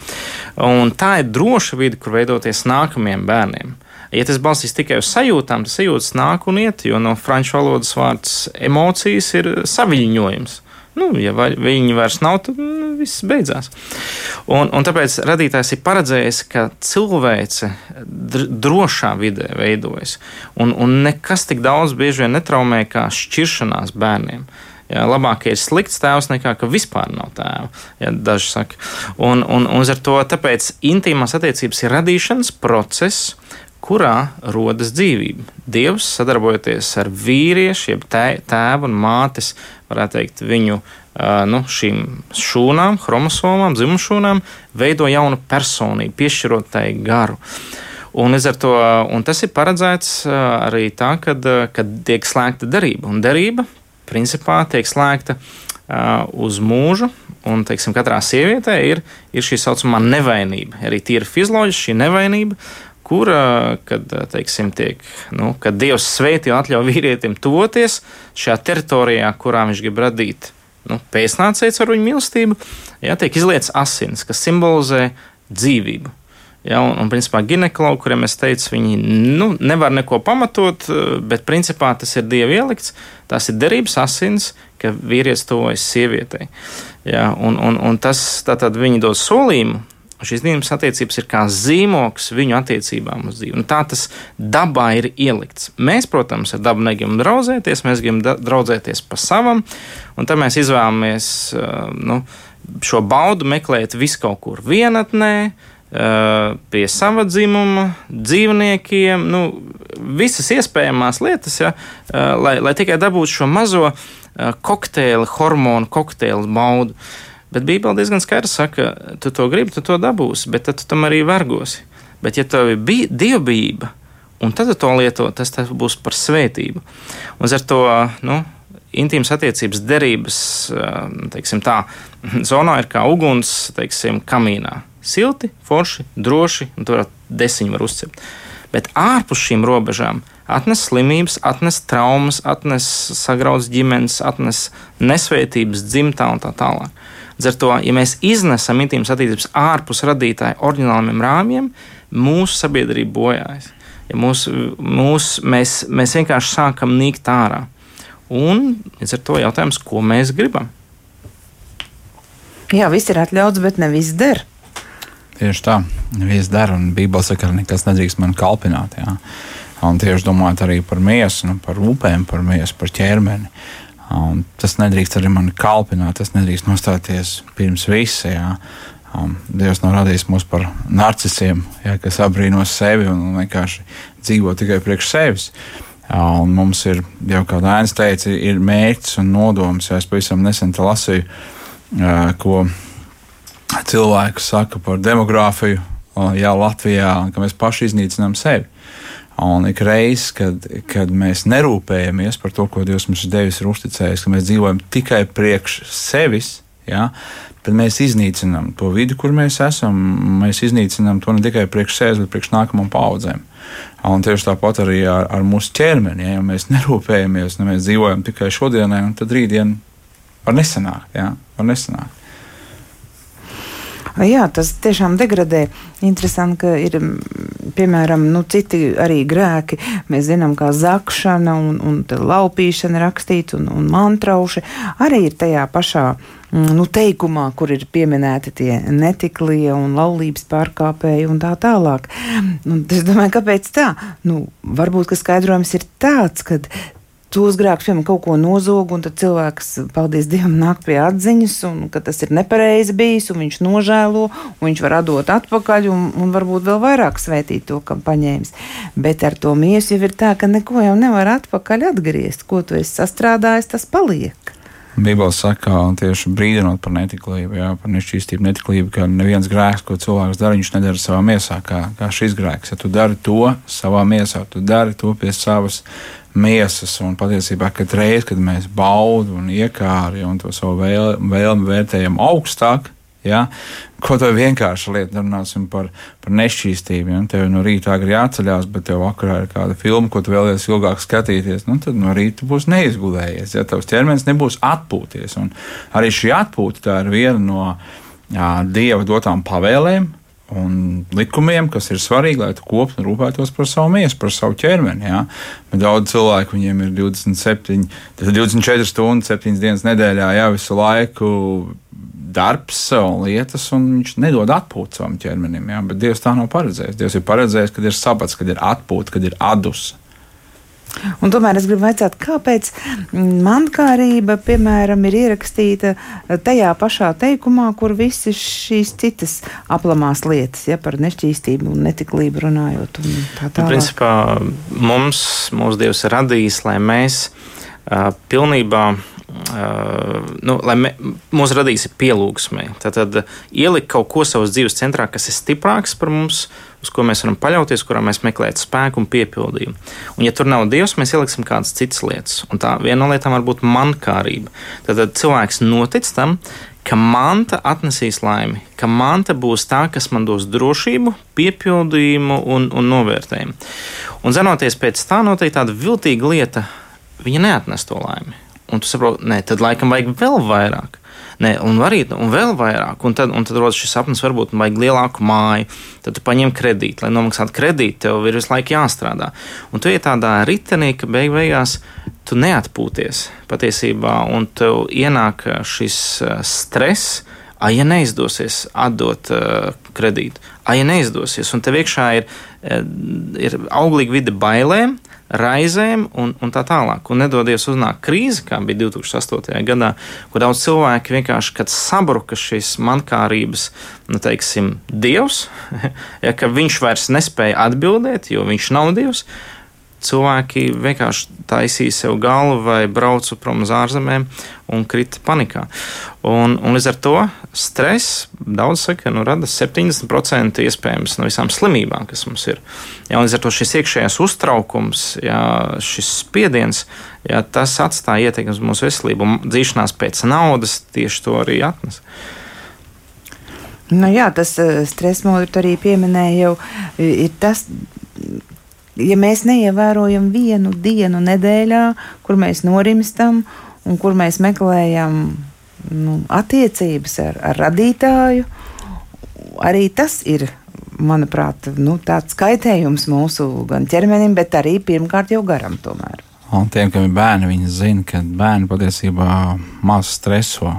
Un tā ir droša vide, kur veidoties nākamajiem bērniem. Ja tas balstīs tikai uz sajūtām, tad sajūtas nāk un iet, jo no franču valodas vārds emocijas ir saviņojums. Nu, ja viņi vairs nav, tad nu, viss beidzās. Un, un tāpēc radītājs ir paredzējis, ka cilvēce drošā vidē veidojas. Un, un nekas tik daudz bieži vien netraumē kā šķiršanās bērniem. Jā, labāk ir slikts tēvs nekā ka vispār nav tēva. Jā, daži saka. Un, un, un ar to tāpēc intīmās attiecības ir radīšanas process, kurā rodas dzīvība. Dievs, sadarbojoties ar vīriešu, jeb tēvu un mātes, varētu teikt, viņu nu, šīm šūnām, chromosomām, dzimumšūnām, veido jaunu personību, piešķirot tai garu. Un, to, un tas ir paredzēts arī tā, kad, kad tiek slēgta derība. Un derība, principā, tiek slēgta uz mūžu. Un, teiksim, katrā sievietē ir, ir šī saucamā nevainība. Arī tīra fizioloģiski šī nevainība kur, kad, teiksim, tiek, nu, kad Dievs sveitī un atļauj vīrietim toties šajā teritorijā, kurā viņš grib radīt nu, pēcnācējs ar viņu mīlestību, jā, tiek izlietas asins, kas simbolizē dzīvību. Ja, un, un, principā, ginekologi, kuriem es teicu, viņi nu, nevar neko pamatot, bet, principā, tas ir dieva ielikts. Tās ir derības asins, ka vīrietis tuvojas sievietei. Ja, un, un, un tas tātad viņi dod solījumu Šīs dzīves attiecības ir kā zīmoks viņu attiecībām uz dzīvi. Nu, tā tas dabā ir ielikts. Mēs, protams, ar dabu negribam draudzēties, mēs gribam draudzēties pa savam, un tad mēs izvēlamies nu, šo baudu meklēt vis kaut kur vienatnē, pie sava dzimuma, dzīvniekiem, nu, visas iespējamās lietas, ja, lai, lai tikai dabūtu šo mazo kokteili, hormonu kokteili baudu. Bet Bībele diezgan skaidri saka, tu to gribi, tu to dabūsi, bet tu tam arī vergosi. Bet, ja tev ir dievbijība, un tad tu to lieto, tas būs par svētību. Un ar to nu, intīmas attiecības derības teiksim, tā, zonā ir kā uguns teiksim, kamīnā. Silti, forši, droši, un tur desiņi var uzcept. Bet ārpus šīm robežām atnes slimības, atnes traumas, atnes sagrauts ģimenes, atnes nesvētības dzimtā un tā tālāk. Līdz ar to, ja mēs iznesam intīmas attiecības ārpus radītāja oriģināliem rāmjiem, mūsu sabiedrība bojājas. Ja mūs, mūs, mēs, mēs vienkārši sākam nīkt ārā. Un līdz ar to jautājums, ko mēs gribam? Jā, viss ir atļauts, bet ne viss der. Tieši tā, viss der, un Bībelē saka, ka nekas nedrīkst man kalpināt. Jā. Un tieši domājot arī par miesu, nu, par upēm, par miesu, par ķermeni. Un tas nedrīkst arī mani kalpināt, tas nedrīkst nostāties pirms visa. Jā. Um, Dievs nav radījis mūs par narcisiem, jā, kas apbrīno sevi un vienkārši dzīvo tikai priekš sevis. Un mums ir, jau kā Dainis teica, ir mērķis un nodoms. Jā, es pavisam nesen lasīju, ko cilvēki saka par demogrāfiju jā, Latvijā, ka mēs paši iznīcinām sevi. Un ik reiz, kad, kad mēs nerūpējamies par to, ko Dievs mums ir devis un uzticējis, ka mēs dzīvojam tikai priekš sevis, ja, tad mēs iznīcinām to vidi, kur mēs esam. Mēs iznīcinām to ne tikai priekš sevis, bet priekš nākamajām paudzēm. Un tieši tāpat arī ar, ar mūsu ķermeni. Ja, ja mēs nerūpējamies, ne mēs dzīvojam tikai šodienai, tad rītdien var nesanākt. Ja, var nesanākt. Jā, tas tiešām degradē. Interesanti, ka ir piemēram nu, citi arī grēki. Mēs zinām, kā zakšana un, un laupīšana rakstīts un, un mantrauši arī ir tajā pašā nu, teikumā, kur ir pieminēti tie netiklie un laulības pārkāpēji un tā tālāk. Un es domāju, kāpēc tā? Nu, varbūt, ka skaidrojums ir tāds, ka tos grēkus, piemēram, kaut ko nozog, un tad cilvēks, paldies Dievam, nāk pie atziņas, un ka tas ir nepareizi bijis, un viņš nožēlo, un viņš var atdot atpakaļ, un, un varbūt vēl vairāk svētīt to, kam paņēmis. Bet ar to miesu jau ir tā, ka neko jau nevar atpakaļ atgriezt. Ko tu esi sastrādājis, tas paliek. Bībeli saka, tieši brīdinot par netiklību, jā, par nešķīstību, netiklību, ka neviens grēks, ko cilvēks dara, viņš nedara savā miesā, kā, kā šis grēks. Ja tu dari to savā miesā, tu dari to pie savas miesas. Un patiesībā, kad reiz, kad mēs baudu un iekāri un to savu vēlmi vēl, vērtējam augstāk, Ja? Ko tā vienkārša lieta, runāsim par, par nešķīstību. Ja? Tev no rīta agri jāceļās, bet tev vakarā ir kāda filma, ko tu vēlies ilgāk skatīties. Nu, tad no rīta būs neizgulējies, ja tavs ķermenis nebūs atpūties. Un arī šī atpūta ir viena no jā, dieva dotām pavēlēm, un likumiem, kas ir svarīgi, lai tu un rūpētos par savu miesu, par savu ķermeni. Ja? Bet daudz cilvēku viņiem ir 27, 24 stundas, 7 dienas nedēļā, jau visu laiku darbs un lietas, un viņš nedod atpūtu savam ķermenim. Ja? Bet Dievs tā nav paredzējis. Dievs ir paredzējis, kad ir sabats, kad ir atpūta, kad ir adus. Un tomēr es gribu jautāt, kāpēc mankārība, piemēram, ir ierakstīta tajā pašā teikumā, kur visas šīs citas aplamās lietas, ja par nešķīstību un netiklību runājot. Un tā tālāk. Nu, principā mums, mūsu Dievs ir radījis, lai mēs uh, pilnībā Uh, nu, lai me, mūs radīs pielūgsmē. Tad, tad ielikt kaut ko savas dzīves centrā, kas ir stiprāks par mums, uz ko mēs varam paļauties, kurā mēs meklējam spēku un piepildījumu. Un, ja tur nav Dievs, mēs ieliksim kādas citas lietas. Un tā viena no lietām var būt mankārība. Tad, tad cilvēks notic tam, ka manta atnesīs laimi, ka manta būs tā, kas man dos drošību, piepildījumu un, un novērtējumu. Un zinoties pēc tā, noteikti tāda viltīga lieta, viņa neatnes to laimi un tu saproti, nē, tad laikam vajag vēl vairāk. Nē, un arī un vēl vairāk, un tad, un tad rodas šis sapnis, varbūt vajag lielāku māju. Tad tu paņem kredītu, lai nomaksātu kredītu, tev ir visu laiku jāstrādā. Un tu iet tādā ritenī, ka beig beigās tu neatpūties patiesībā, un tev ienāk šis uh, stress. A, ja neizdosies atdot uh, kredītu, a, ja neizdosies, un tev iekšā ir, ir auglīga vide bailēm, uh, raizēm un, un tā tālāk. Un nedodies uznāk krīze, kā bija 2008. gadā, kur daudz cilvēku vienkārši, kad sabruka šīs mankārības, nu, teiksim, dievs, ja, ka viņš vairs nespēja atbildēt, jo viņš nav dievs cilvēki vienkārši taisīja sev galvu vai brauca prom uz ārzemēm un krita panikā. Un, un līdz ar to stress daudz saka, nu, rada 70% iespējams no visām slimībām, kas mums ir. Ja, līdz ar to šis iekšējais uztraukums, ja, šis spiediens, ja, tas atstāja ietekmi uz mūsu veselību. Un dzīšanās pēc naudas tieši to arī atnes. Nu jā, tas eh, stress modelis arī pieminēja, jau ir tas, ja mēs neievērojam vienu dienu nedēļā, kur mēs norimstam un kur mēs meklējam nu, attiecības ar, ar radītāju, arī tas ir. Manuprāt, nu, tāds kaitējums mūsu gan ķermenim, bet arī pirmkārt jau garam. Tomēr. Un tiem, kam ir bērni, viņi zina, ka bērni patiesībā maz streso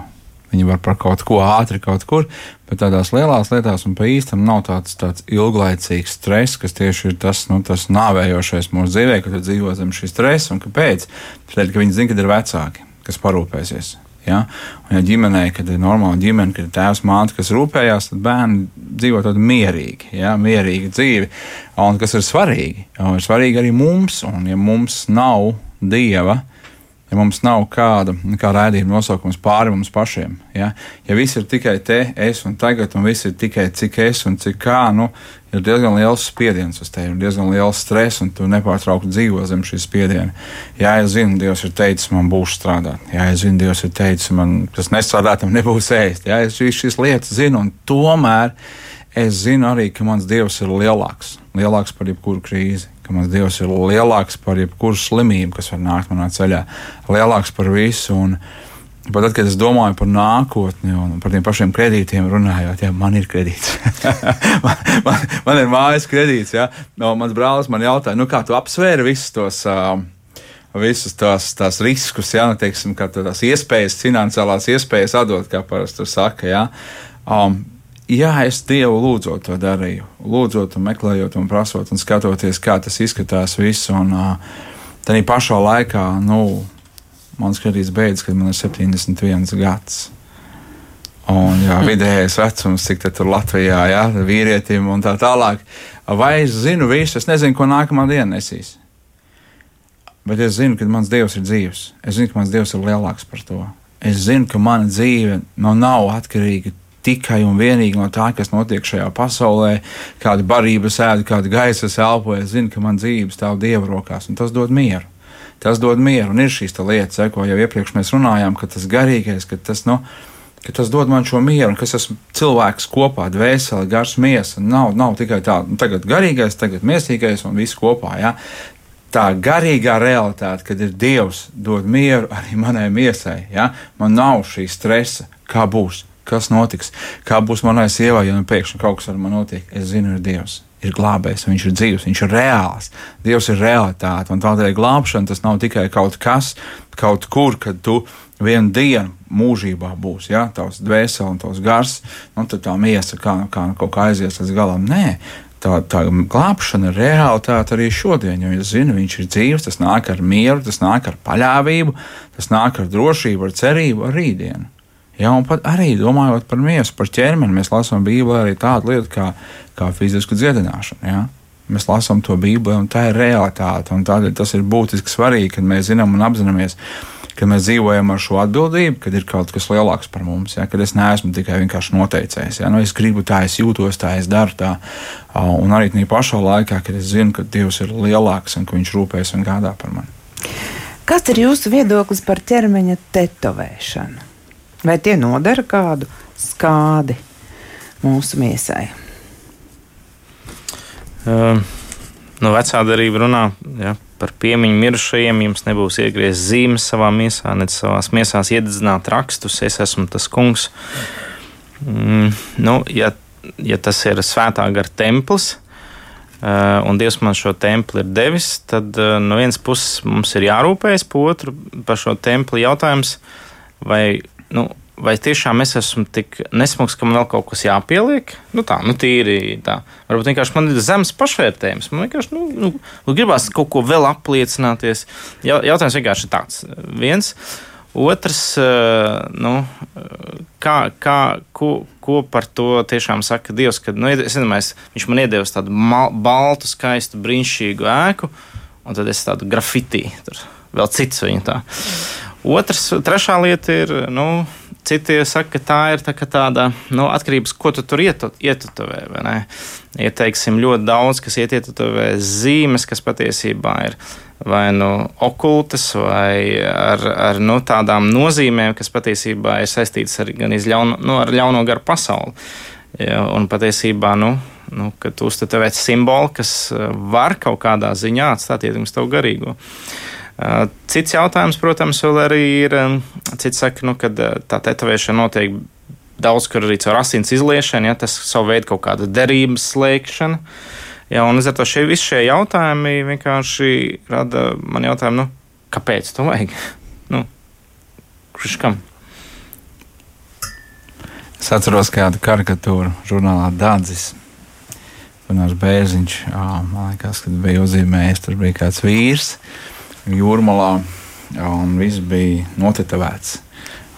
Viņi var par kaut ko ātri kaut kur, bet tādās lielās lietās un pa īstam nav tāds, tāds ilglaicīgs stress, kas tieši ir tas, nu, tas nāvējošais mūsu dzīvē, ka tu dzīvo zem šī stresa. Un kāpēc? Tāpēc, ka viņi zina, ka ir vecāki, kas parūpēsies. Ja? Un, ja ģimenē, kad ir normāla ģimene, kad ir tēvs, māte, kas rūpējās, tad bērni dzīvo tādu mierīgu, ja? mierīgu dzīvi. Un kas ir svarīgi? Ir svarīgi arī mums, un ja mums nav dieva, ja mums nav kāda kā raidījuma nosaukums pāri mums pašiem. Ja, ja viss ir tikai te, es un tagad, un viss ir tikai cik es un cik kā, nu, ir diezgan liels spiediens uz tevi, ir diezgan liels stress, un tu nepārtraukti dzīvo zem šī spiediena. Jā, es zinu, Dievs ir teicis, man būs strādāt. Jā, es zinu, Dievs ir teicis, man tas nestrādātam nebūs ēst. Jā, es šīs, šīs lietas zinu, un tomēr es zinu arī, ka mans Dievs ir lielāks, lielāks par jebkuru krīzi ka mans Dievs ir lielāks par jebkuru slimību, kas var nākt manā ceļā, lielāks par visu. Un, Pat tad, kad es domāju par nākotni un par tiem pašiem kredītiem, runājot, ja man ir kredīts, man, man, man ir mājas kredīts. Ja? No, mans brālis man jautāja, nu, kā tu apsvēri visus tos. Uh, Visus tās, tās riskus, ja nu, teiksim, tās iespējas, finansiālās iespējas atdot, kā parasti saka. Ja? Um, jā, es Dievu lūdzot to darīju. Lūdzot, un meklējot, un prasot, un skatoties, kā tas izskatās. Visu, un tā pašā laikā, nu, mans kredīts beidzas, kad man ir 71 gads. Un jā, vidējais vecums, cik tur Latvijā ir, ja, vīrietim un tā tālāk. Vai es zinu visu? Es nezinu, ko nākamā diena nesīs. Bet es zinu, ka mans dievs ir dzīves. Es zinu, ka mans dievs ir lielāks par to. Es zinu, ka mana dzīve nu, nav atkarīga tikai un vienīgi no tā, kas notiek šajā pasaulē, kāda barība sēž, kāda gaisa elpo. Es zinu, ka man dzīve stāv Dieva rokās, un tas dod mieru. Tas dod mieru, un ir šīs lietas, ko jau iepriekš mēs runājām, ka tas garīgais, ka tas, nu, ka tas dod man šo mieru, un ka es esmu cilvēks kopā, dvēseli, gars, miesa. Nav, nav tikai tā, nu, tagad garīgais, tagad miesīgais un viss kopā. Ja? tā garīgā realitāte, kad ir Dievs, dod mieru arī manai miesai. Ja? Man nav šī stresa, kā būs kas notiks, kā būs manai sievai, ja nu pēkšņi kaut kas ar mani notiek. Es zinu, ir Dievs. Ir glābējs, viņš ir dzīves, viņš ir reāls. Dievs ir realitāte, un tādēļ glābšana tas nav tikai kaut kas, kaut kur, kad tu vienu dienu mūžībā būs, ja tavs dvēseli un tavs gars, nu tad tā miesa kā, kā kaut kā aizies līdz galam. Nē, tā, tā glābšana ir realitāte arī šodien, jo es zinu, viņš ir dzīves, tas nāk ar mieru, tas nāk ar paļāvību, tas nāk ar drošību, ar cerību, ar rītdienu. Ja, un pat arī domājot par miesu, par ķermeni, mēs lasām Bībelē arī tādu lietu kā, kā fizisku dziedināšanu. Ja? Mēs lasām to Bībelē, un tā ir realitāte. Tādēļ tas ir būtiski svarīgi, kad mēs zinām un apzināmies, ka mēs dzīvojam ar šo atbildību, kad ir kaut kas lielāks par mums. Ja? Kad es neesmu tikai vienkārši noteicējis. Ja? Nu, es gribu tā, es jūtos tā, es daru tā. Un arī tajā pašā laikā, kad es zinu, ka Dievs ir lielāks un ka Viņš rūpēs un gādā par mani. Kāds ir jūsu viedoklis par ķermeņa tetovēšanu? Vai tie nodara kādu skādi mūsu miesai? Uh, no vecā darība runā ja, par piemiņu mirušajiem. Jums nebūs iegriezts zīmes savā miesā, ne savā miesā iededzināt rakstus. Es esmu tas kungs. Mm, nu, ja, ja tas ir svētā gara templis, Uh, un Dievs man šo templi ir devis, tad uh, no vienas puses mums ir jārūpējas par otru par šo templi jautājums, vai nu, vai tiešām es esmu tik nesmugs, ka man vēl kaut kas jāpieliek? Nu, tā, nu, tīri tā. Varbūt vienkārši man ir zemes pašvērtējums. Man vienkārši, nu, nu, nu gribās kaut ko vēl apliecināties. Jautājums vienkārši ir tāds. Viens. Otrs, eh, nu, kā, kā, ko, ko par to tiešām saka Dievs, kad nu, es iedomājos, viņš man iedevis tādu mal, baltu, skaistu, brīnišķīgu ēku, un tad es tādu grafitī, tur vēl cits viņa tā. Otrs, trešā lieta ir, nu, citi saka, ka tā ir tā tāda nu, atkarības, ko tu tur ietuvē. Ir teiksim, ļoti daudz, kas ietuvē zīmes, kas patiesībā ir vai nu okultas, vai ar, ar nu, tādām nozīmēm, kas patiesībā ir saistītas ar, ļauno, nu, ar ļauno garu pasauli. Ja, un patiesībā, nu, nu, kad uztver simbolu, kas var kaut kādā ziņā atstāt ietekmi uz tavu garīgo. Uh, Cits jautājums, protams, vēl arī ir, cits saka, nu, ka tā tetovēšana notiek daudz kur arī caur asins izliešanu, ja tas savu veidu kaut kāda derības slēgšana. Ja, un līdz ar to šie visi šie jautājumi vienkārši rada man jautājumu, nu, kāpēc to vajag? Nu, kurš kam? Es atceros kādu karikatūru žurnālā Dārzs. Gunārs Bērziņš, man liekas, kad bija uzzīmējis, tur bija kāds vīrs, uh, jūrmalā, un viss bija notetavēts.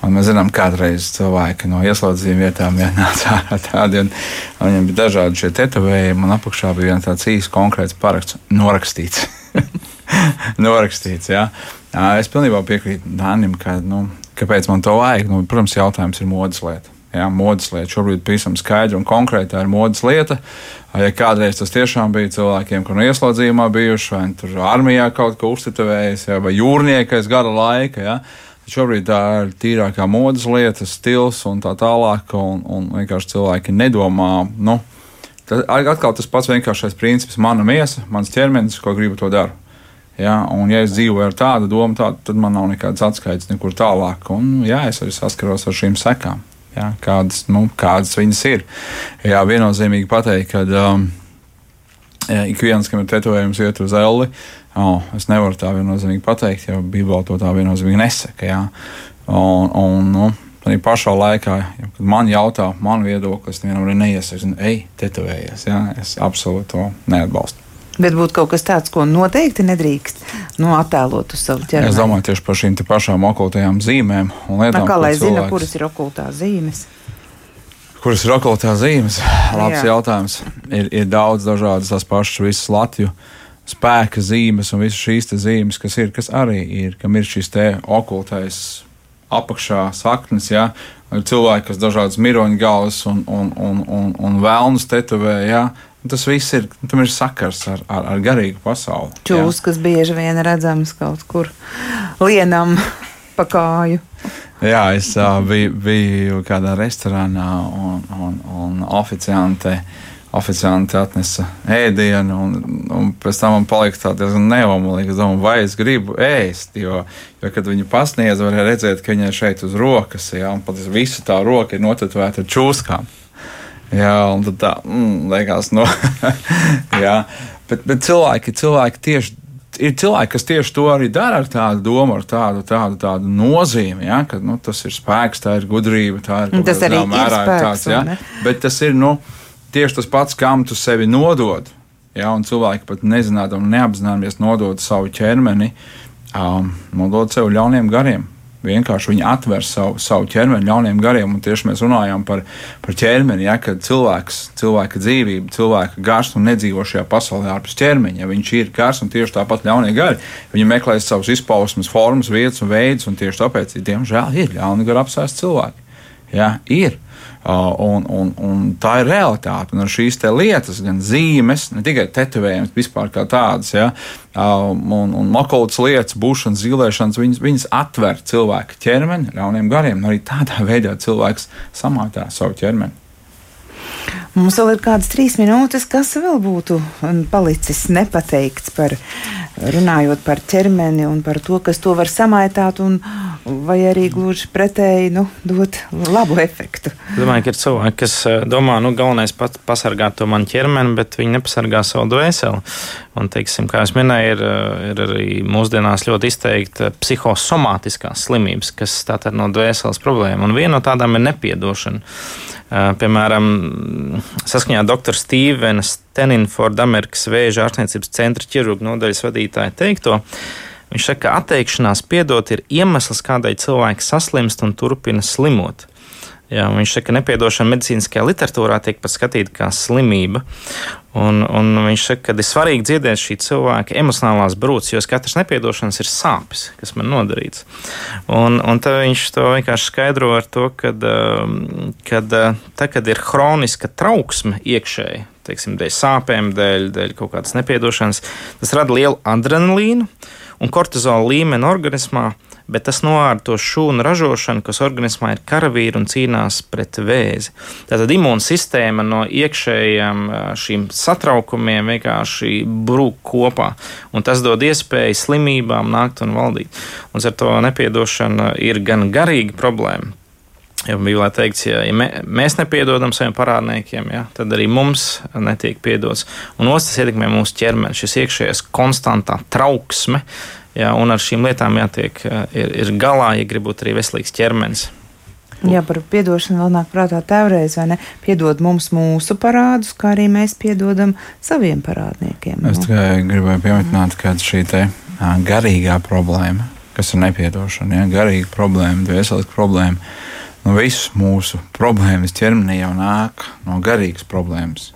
Un mēs zinām, kādreiz cilvēki no ieslodzījuma vietām ienāca ārā tādi, un, un viņiem bija dažādi šie tetovējumi, un apakšā bija viens tāds īsts konkrēts paraksts norakstīts. norakstīts. Jā. Es pilnībā piekrītu Dānim, ka, nu, kāpēc man to vajag. Nu, protams, jautājums ir modes lieta. Jā, modes lieta šobrīd pavisam skaidra un konkrēta ir modes lieta. Ja kādreiz tas tiešām bija cilvēkiem, kur no ieslodzījumā bijuši, vai tur armijā kaut ko uztevējas, vai jūrniekais gada laika. Jā. Šobrīd tā ir tīrākā modes lieta, stils un tā tālāk. Un, un vienkārši cilvēki nedomā. Nu, tad atkal tas pats vienkāršais princips, mana miesa, mans ķermenis, ko gribu to daru. Ja, un, ja es dzīvoju ar tādu domu, tā, tad man nav nekādas atskaites nekur tālāk. Un, jā, es arī saskaros ar šīm sekām, ja, kādas, nu, kādas viņas ir. Jā, viennozīmīgi pateikt, ka um, ik viens, kam ir tetovējums, iet uz elli. Oh, es nevaru tā viennozīmīgi pateikt, jo Bībelē to tā viennozīmīgi nesaka. Ja. Un, un, nu, Arī pašā laikā, kad man jautā, man viedoklis, nevienam arī neiesaku, ej, tetovējies. Ja, es absolūti to neatbalstu. Bet būtu kaut kas tāds, ko noteikti nedrīkst nu, attēlot uz savu ķermeni. Es domāju tieši par šīm pašām okultajām zīmēm un lietām. Tā kā lai cilvēks... zina, kuras ir okultās zīmes. Kuras ir okultās zīmes? Labs Jā. jautājums. Ir, ir daudz dažādas tās pašas visas Latvijas spēka zīmes un visas šīs zīmes, kas ir, kas arī ir, kam ir šis te okultais apakšā saknes, ja, ir cilvēki, kas dažādas miroņu galvas un, un, un, un, un vēlnus tetovē, ja, Tas viss ir, tam ir sakars ar, ar, ar garīgu pasauli. Čūskas, kas bieži vien redzams kaut kur lienam pa kāju. Jā, es uh, biju, biju kādā restorānā un, un, un oficiante. Oficiāli atnesa ēdienu, un, un pēc tam man palika tā diezgan neomolīgi. Es domāju, vai es gribu ēst, jo, jo kad viņi pasniedz, varēja redzēt, ka viņa ir šeit uz rokas, ja, un pat visu tā roka ir notetvēta ar čūskām. Jā, un tad tā, mm, liekas, no. jā, bet, bet cilvēki, cilvēki tieši. Ir cilvēki, kas tieši to arī dara ar tādu domu, ar tādu, tādu, tādu nozīmi, ja, ka nu, tas ir spēks, tā ir gudrība, tā ir tas arī mērā, spēks, tāds, ja, bet tas ir nu, tieši tas pats, kam tu sevi nodod. Ja, un cilvēki pat nezinām, neapzināmies nodot savu ķermeni, um, nodot sev ļauniem gariem vienkārši viņi atver savu, savu ķermeni ļauniem gariem. Un tieši mēs runājām par, par ķermeni, ja, kad cilvēks, cilvēka dzīvība, cilvēka gars un nedzīvo šajā pasaulē ārpus ķermeņa. Ja viņš ir gars un tieši tāpat ļaunie gari, viņi meklē savus izpausmes, formas, vietas un veidus, un tieši tāpēc, diemžēl, ir ļauni gari apsēst cilvēki. Ja, ir. Uh, un, un, un tā ir realitāte. Un šīs lietas, gan zīmes, ne tikai tetovējums, bet vispār kā tādas, ja, uh, un, un makultas lietas, būšanas, zīlēšanas, viņas, viņas atver cilvēka ķermeni ļauniem gariem. Arī tādā veidā cilvēks samātā savu ķermeni. Mums vēl ir kādas trīs minūtes, kas vēl būtu palicis nepateikts par runājot par ķermeni un par to, kas to var samaitāt, un, vai arī gluži pretēji nu, dot labu efektu. Es domāju, ka ir cilvēki, kas eh, domā, nu, galvenais pats pasargāt to manu ķermeni, bet viņi nepasargā savu dvēseli. Un, teiksim, kā jau minēju, ir, eh, ir arī mūsdienās ļoti izteikta psihosomātiskās slimības, kas tātad no dvēseles problēma. Un viena no tādām ir nepiedošana. Eh, piemēram, saskaņā ar dr. Stevena Steninforda Amerikas Vēža ārstniecības centra ķirurgu nodaļas vadītāju teikto, viņš saka, ka atteikšanās piedot ir iemesls, kādēļ cilvēks saslimst un turpina slimot. Jā, viņš saka, ka nepiedošana medicīniskajā literatūrā tiek pat skatīta kā slimība. Un, un viņš saka, ka ir svarīgi dziedēt šī cilvēka emocionālās brūces, jo katrs nepiedošanas ir sāpes, kas man nodarīts. Un, un tad viņš to vienkārši skaidro ar to, ka, um, uh, tā, kad ir hroniska trauksme iekšēji, teiksim, dēļ sāpēm, dēļ, dēļ kaut kādas nepiedošanas, tas rada lielu adrenalīnu un kortizola līmeni organismā bet tas noār to šūnu ražošanu, kas organismā ir karavīri un cīnās pret vēzi. Tātad imūnsistēma no iekšējiem šīm satraukumiem vienkārši brūk kopā, un tas dod iespēju slimībām nākt un valdīt. Un ar to nepiedošana ir gan garīga problēma. Ja bija teikts, ja, ja mē, mēs nepiedodam saviem parādniekiem, ja, tad arī mums netiek piedots. Un otrs, tas ietekmē mūsu ķermeni, šis iekšējais konstantā trauksme, Jā, un ar šīm lietām jātiek ir, ir galā, ja grib būt arī veselīgs ķermenis. Jā, par atdošanu vēl nāk prātā tēvreiz, vai ne? Piedod mums mūsu parādus, kā arī mēs piedodam saviem parādniekiem. Es nu. tikai gribēju pieminēt, ka šī te garīgā problēma, kas ir nepiedošana, ja, garīga problēma, veselīga problēma, nu, visas mūsu problēmas ķermenī jau nāk no garīgas problēmas.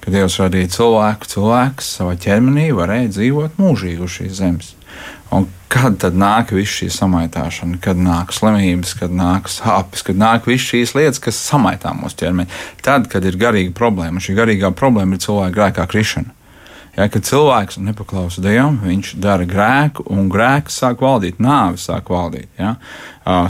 Kad Dievs radīja cilvēku, cilvēks savā ķermenī varēja dzīvot mūžīgi uz šīs zemes. Un kad tad nāk viss šī samaitāšana, kad nāk slimības, kad nāk sāpes, kad nāk visas šīs lietas, kas samaitā mūsu ķermeni? Tad, kad ir garīga problēma, šī garīgā problēma ir cilvēka grēkā krišana. Ja, kad cilvēks nepaklausa Dievam, viņš dara grēku, un grēks sāk valdīt, nāve sāk valdīt. Ja?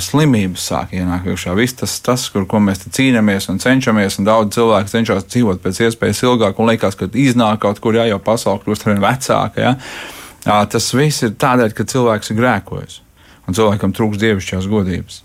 Slimības sāk ienākt iekšā. Viss tas, tas kur, ko mēs cīnāmies un cenšamies, un daudz cilvēku cenšas dzīvot pēc iespējas ilgāk, un liekas, ka iznāk kaut kur, ja jau pasaule kļūst ar vien vecāka. Ja? Tas viss ir tādēļ, ka cilvēks ir grēkojis, un cilvēkam trūks dievišķās godības.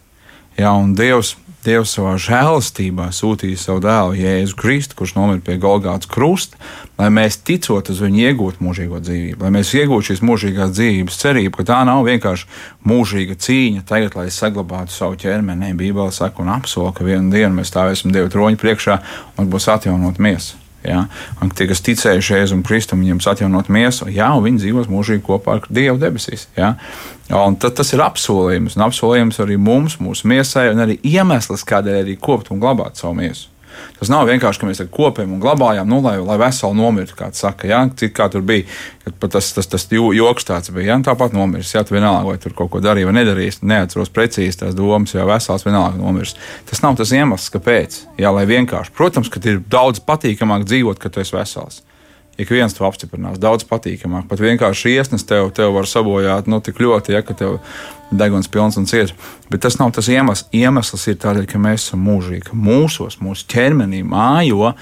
Ja, un Dievs Dievs savā žēlastībā sūtīja savu dēlu Jēzu Kristu, kurš nomira pie Golgāta krusta, lai mēs ticot uz viņu iegūtu mūžīgo dzīvību, lai mēs iegūtu šīs mūžīgās dzīvības cerību, ka tā nav vienkārši mūžīga cīņa tagad, lai saglabātu savu ķermeni. Nē, Bībele saka un apsola, ka vienā dienā mēs stāvēsim Dieva troņa priekšā un būs atjaunot miesa. Ja? Un tie, kas ticējuši Jēzum Kristum, viņiem atjaunot miesu, jā, un viņi dzīvos mūžīgi kopā ar Dievu debesīs. Ja? Un tad, tas ir apsolījums, un apsolījums arī mums, mūsu miesai, un arī iemesls, kādēļ arī kopt un glabāt savu miesu. Tas nav vienkārši, ka mēs kopējam un glabājam, nu, lai, lai veseli nomirtu, kā saka. Ja? Cik kā tur bija, tas, tas, tas joks tāds bija. Ja? Tāpat nomirs, ja tu vienalga, vai tur kaut ko darīji vai nedarīji. Neatceros precīzi tās domas, jo vesels vienalga nomirs. Tas nav tas iemesls, kāpēc. Jā, lai vienkārši, protams, ka ir daudz patīkamāk dzīvot, kad tu esi vesels. Ik viens to apstiprinās. Daudz patīkamāk. Pat vienkārši iesnas tev, tev var sabojāt nu, tik ļoti, ja tev deguns pilns un ciets. Bet tas nav tas iemesls. Iemesls ir tādēļ, ka mēs esam mūžīgi. Mūsos, mūsu ķermenī mājo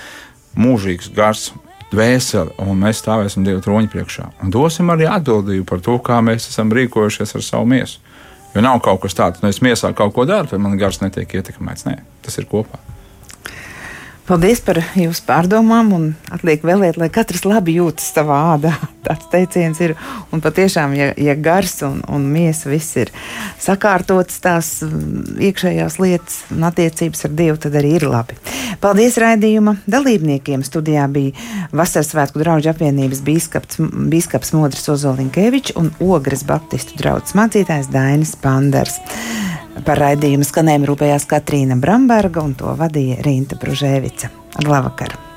mūžīgs gars, dvēseli, un mēs stāvēsim Dieva troņa priekšā. Un dosim arī atbildību par to, kā mēs esam rīkojušies ar savu miesu. Jo nav kaut kas tāds, nu es miesā kaut ko daru, tad man gars netiek ietekmēts. Nē, tas ir kopā. Paldies par jūsu pārdomām, un atliek vēlēt, lai katrs labi jūtas savā ādā. Tāds teiciens ir. Un patiešām, ja, ja gars un, un miesa viss ir sakārtots, tās mm, iekšējās lietas un attiecības ar Dievu, tad arī ir labi. Paldies raidījuma dalībniekiem. Studijā bija Vasaras svētku draugu apvienības bīskaps, bīskaps Modris Ozolinkēvičs un Ogres Baptistu draugs mācītājs Dainis Panders. Par raidījumu skanējumu rūpējās Katrīna Bramberga un to vadīja Rīta Bružēvica. Labvakar!